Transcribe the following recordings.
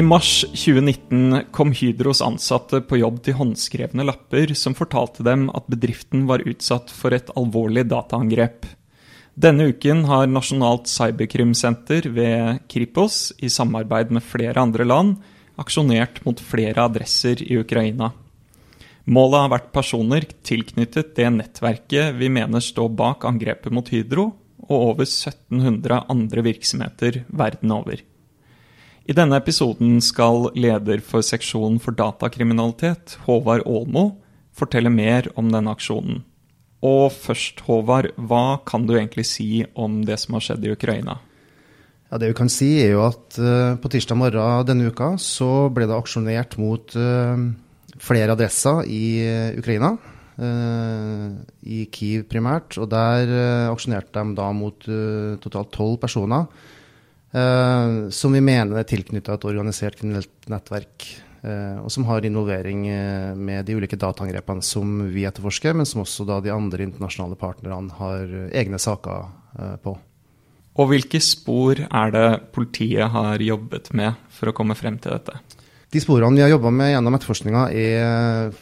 I mars 2019 kom Hydros ansatte på jobb til håndskrevne lapper som fortalte dem at bedriften var utsatt for et alvorlig dataangrep. Denne uken har Nasjonalt cyberkrimsenter ved Kripos, i samarbeid med flere andre land, aksjonert mot flere adresser i Ukraina. Målet har vært personer tilknyttet det nettverket vi mener står bak angrepet mot Hydro, og over 1700 andre virksomheter verden over. I denne episoden skal leder for seksjonen for datakriminalitet, Håvard Aalmo, fortelle mer om denne aksjonen. Og først, Håvard, hva kan du egentlig si om det som har skjedd i Ukraina? Ja, Det vi kan si, er jo at uh, på tirsdag morgen denne uka så ble det aksjonert mot uh, flere adresser i uh, Ukraina. I Kiev primært. Og der aksjonerte de da mot totalt tolv personer Uh, som vi mener er tilknytta et organisert kriminelt nettverk. Uh, og som har involvering uh, med de ulike dataangrepene som vi etterforsker, men som også da de andre internasjonale partnerne har egne saker på. Og hvilke spor er det politiet har jobbet med for å komme frem til dette? De sporene vi har jobba med gjennom etterforskninga, er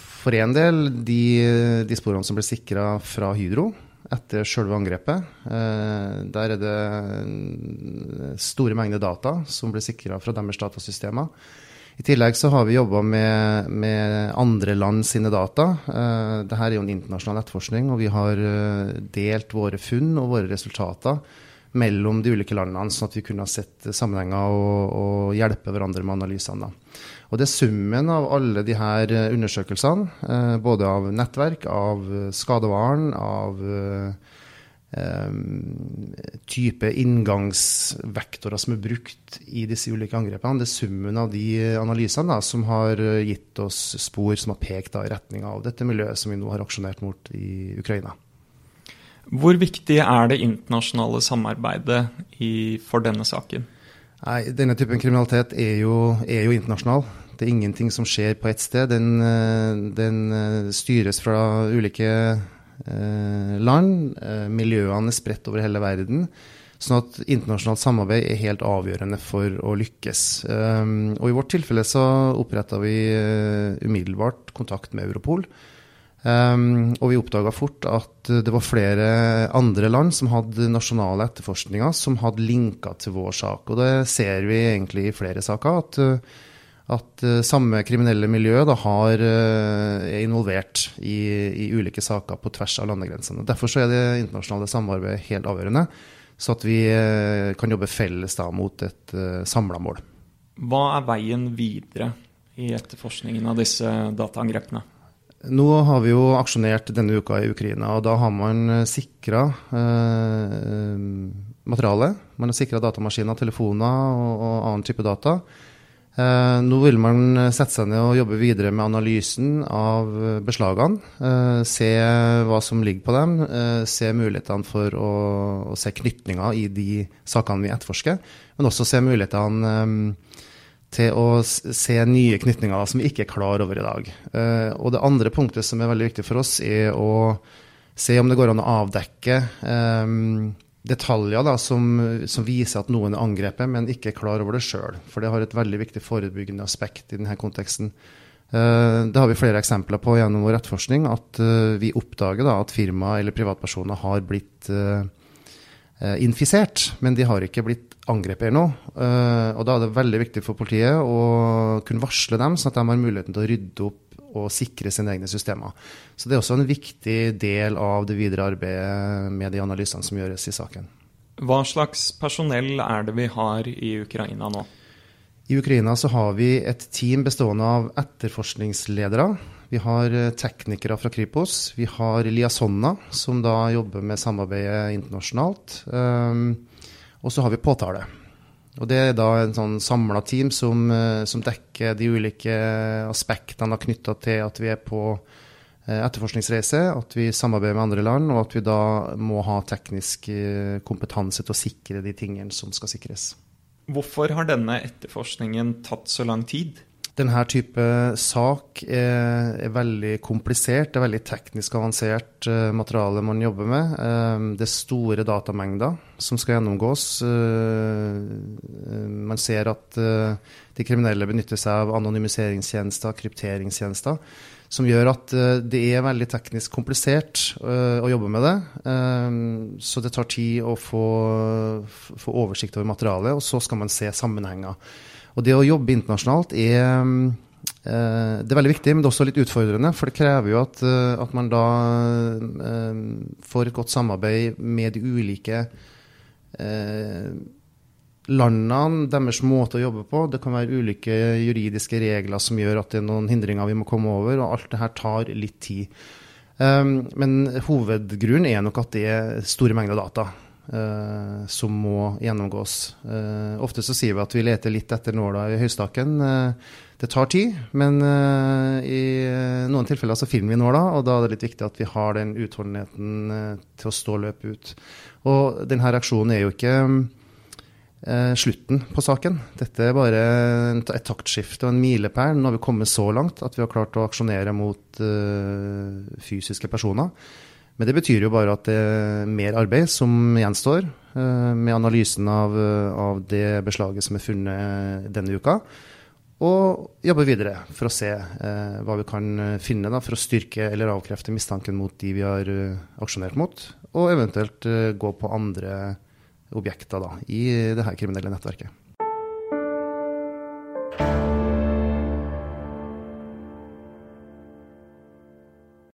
for en del de, de sporene som ble sikra fra Hydro etter selve angrepet. Eh, der er det store mengder data som blir sikra fra deres datasystemer. I tillegg så har vi jobba med, med, andre land sine data. Eh, Dette er jo en internasjonal etterforskning, og vi har eh, delt våre funn og våre resultater mellom de ulike landene, sånn at vi kunne ha sett sammenhenger og, og hjelpe hverandre med analysene. Og Det er summen av alle de her eh, undersøkelsene, eh, både av nettverk, av skadevaren, av eh, type inngangsvektorer som er brukt i disse ulike angrepene. Det er summen av de analysene da, som har gitt oss spor som har pekt da, i retning av dette miljøet som vi nå har aksjonert mot i Ukraina. Hvor viktig er det internasjonale samarbeidet i, for denne saken? Nei, Denne typen kriminalitet er jo, er jo, internasjonal. Det er ingenting som skjer på ett sted. Den, eh, den, eh, styres fra ulike eh, land. Miljøene er spredt over hele verden. Sånn at internasjonalt samarbeid er helt avgjørende for å lykkes. Og I vårt tilfelle så oppretta vi umiddelbart kontakt med Europol. Um, og vi oppdaga fort at det var flere andre land som hadde nasjonale etterforskninger som hadde linka til vår sak. Og det ser vi egentlig i flere saker, at, at uh, samme kriminelle miljø da, har, er involvert i, i, ulike saker på tvers av landegrensene. Derfor er det internasjonale samarbeidet helt avgjørende, så at vi kan jobbe felles da, mot et uh, samla mål. Hva er veien videre i etterforskningen av disse dataangrepene? Nå har vi jo aksjonert denne uka i Ukraina, og da har man eh, sikra eh, materialet. Man har sikra datamaskiner, telefoner og, og, annen type data. Eh, nå vil man sette seg ned og jobbe videre med analysen av beslagene. Eh, se hva som ligger på dem. Eh, se mulighetene for å, å se knytninger i de sakene vi etterforsker. Men også se mulighetene eh, til å se nye knytninger som vi ikke er klar over i dag. Uh, og det andre punktet som er veldig viktig for oss, er å se om det går an å avdekke um, detaljer da, som, som, viser at noen er angrepet, men ikke er klar over det sjøl. For det har et veldig viktig forebyggende aspekt i denne konteksten. Uh, det har vi flere eksempler på gjennom vår etterforskning, at vi oppdager da, at firma eller privatpersoner har blitt infisert, men de har ikke blitt angrepet nå. Uh, og da er det veldig viktig for politiet å kunne varsle dem, sånn at de har muligheten til å rydde opp og sikre sine egne systemer. Så det er også en viktig del av det videre arbeidet med de analysene som gjøres i saken. Hva slags personell er det vi har i Ukraina nå? I Ukraina så har vi et team bestående av etterforskningsledere. Vi har eh, teknikere fra Kripos. Vi har Liasonna, som da jobber med samarbeidet internasjonalt. Um, og så har vi påtale. Og Det er da en sånn samla team som, eh, som, dekker de ulike aspektene knytta til at vi er på eh, etterforskningsreise, at vi samarbeider med andre land, og at vi da må ha teknisk kompetanse til å sikre de tingene som skal sikres. Hvorfor har denne etterforskningen tatt så lang tid? Denne type sak er, er, veldig komplisert. Det er veldig teknisk avansert uh, materiale man jobber med. Uh, det er store datamengder som skal gjennomgås. Uh, man ser at de kriminelle benytter seg av anonymiseringstjenester, krypteringstjenester, som gjør at det er veldig teknisk komplisert å jobbe med det. så det tar tid å få, få oversikt over materialet, og så skal man se sammenhenger. Og det å jobbe internasjonalt er eh, det er veldig viktig, men det er også litt utfordrende. For det krever jo at, eh, at man da eh, får et godt samarbeid med de ulike landene, deres måte å jobbe på. Det kan være ulike juridiske regler som gjør at det er noen hindringer vi må komme over. Og alt det her tar litt tid. Men hovedgrunnen er nok at det er store mengder data. Uh, som må gjennomgås. Uh, ofte så sier vi at vi leter litt etter nåla i høystakken. Uh, det tar tid, men i noen tilfeller så finner vi nåla, og da er det litt viktig at vi har den utholdenheten til å stå og løpe ut. Og denne reaksjonen er jo ikke slutten på saken. Dette er bare et taktskifte og en milepæl. Nå har vi kommet så langt at vi har klart å aksjonere mot fysiske personer. Men det betyr jo bare at det er mer arbeid som gjenstår eh, med analysen av, av det beslaget som er funnet denne uka. Og jobbe videre for å se eh, hva vi kan finne da, for å styrke eller avkrefte mistanken mot de vi har uh, aksjonert mot, og eventuelt uh, gå på andre objekter da, i det her kriminelle nettverket.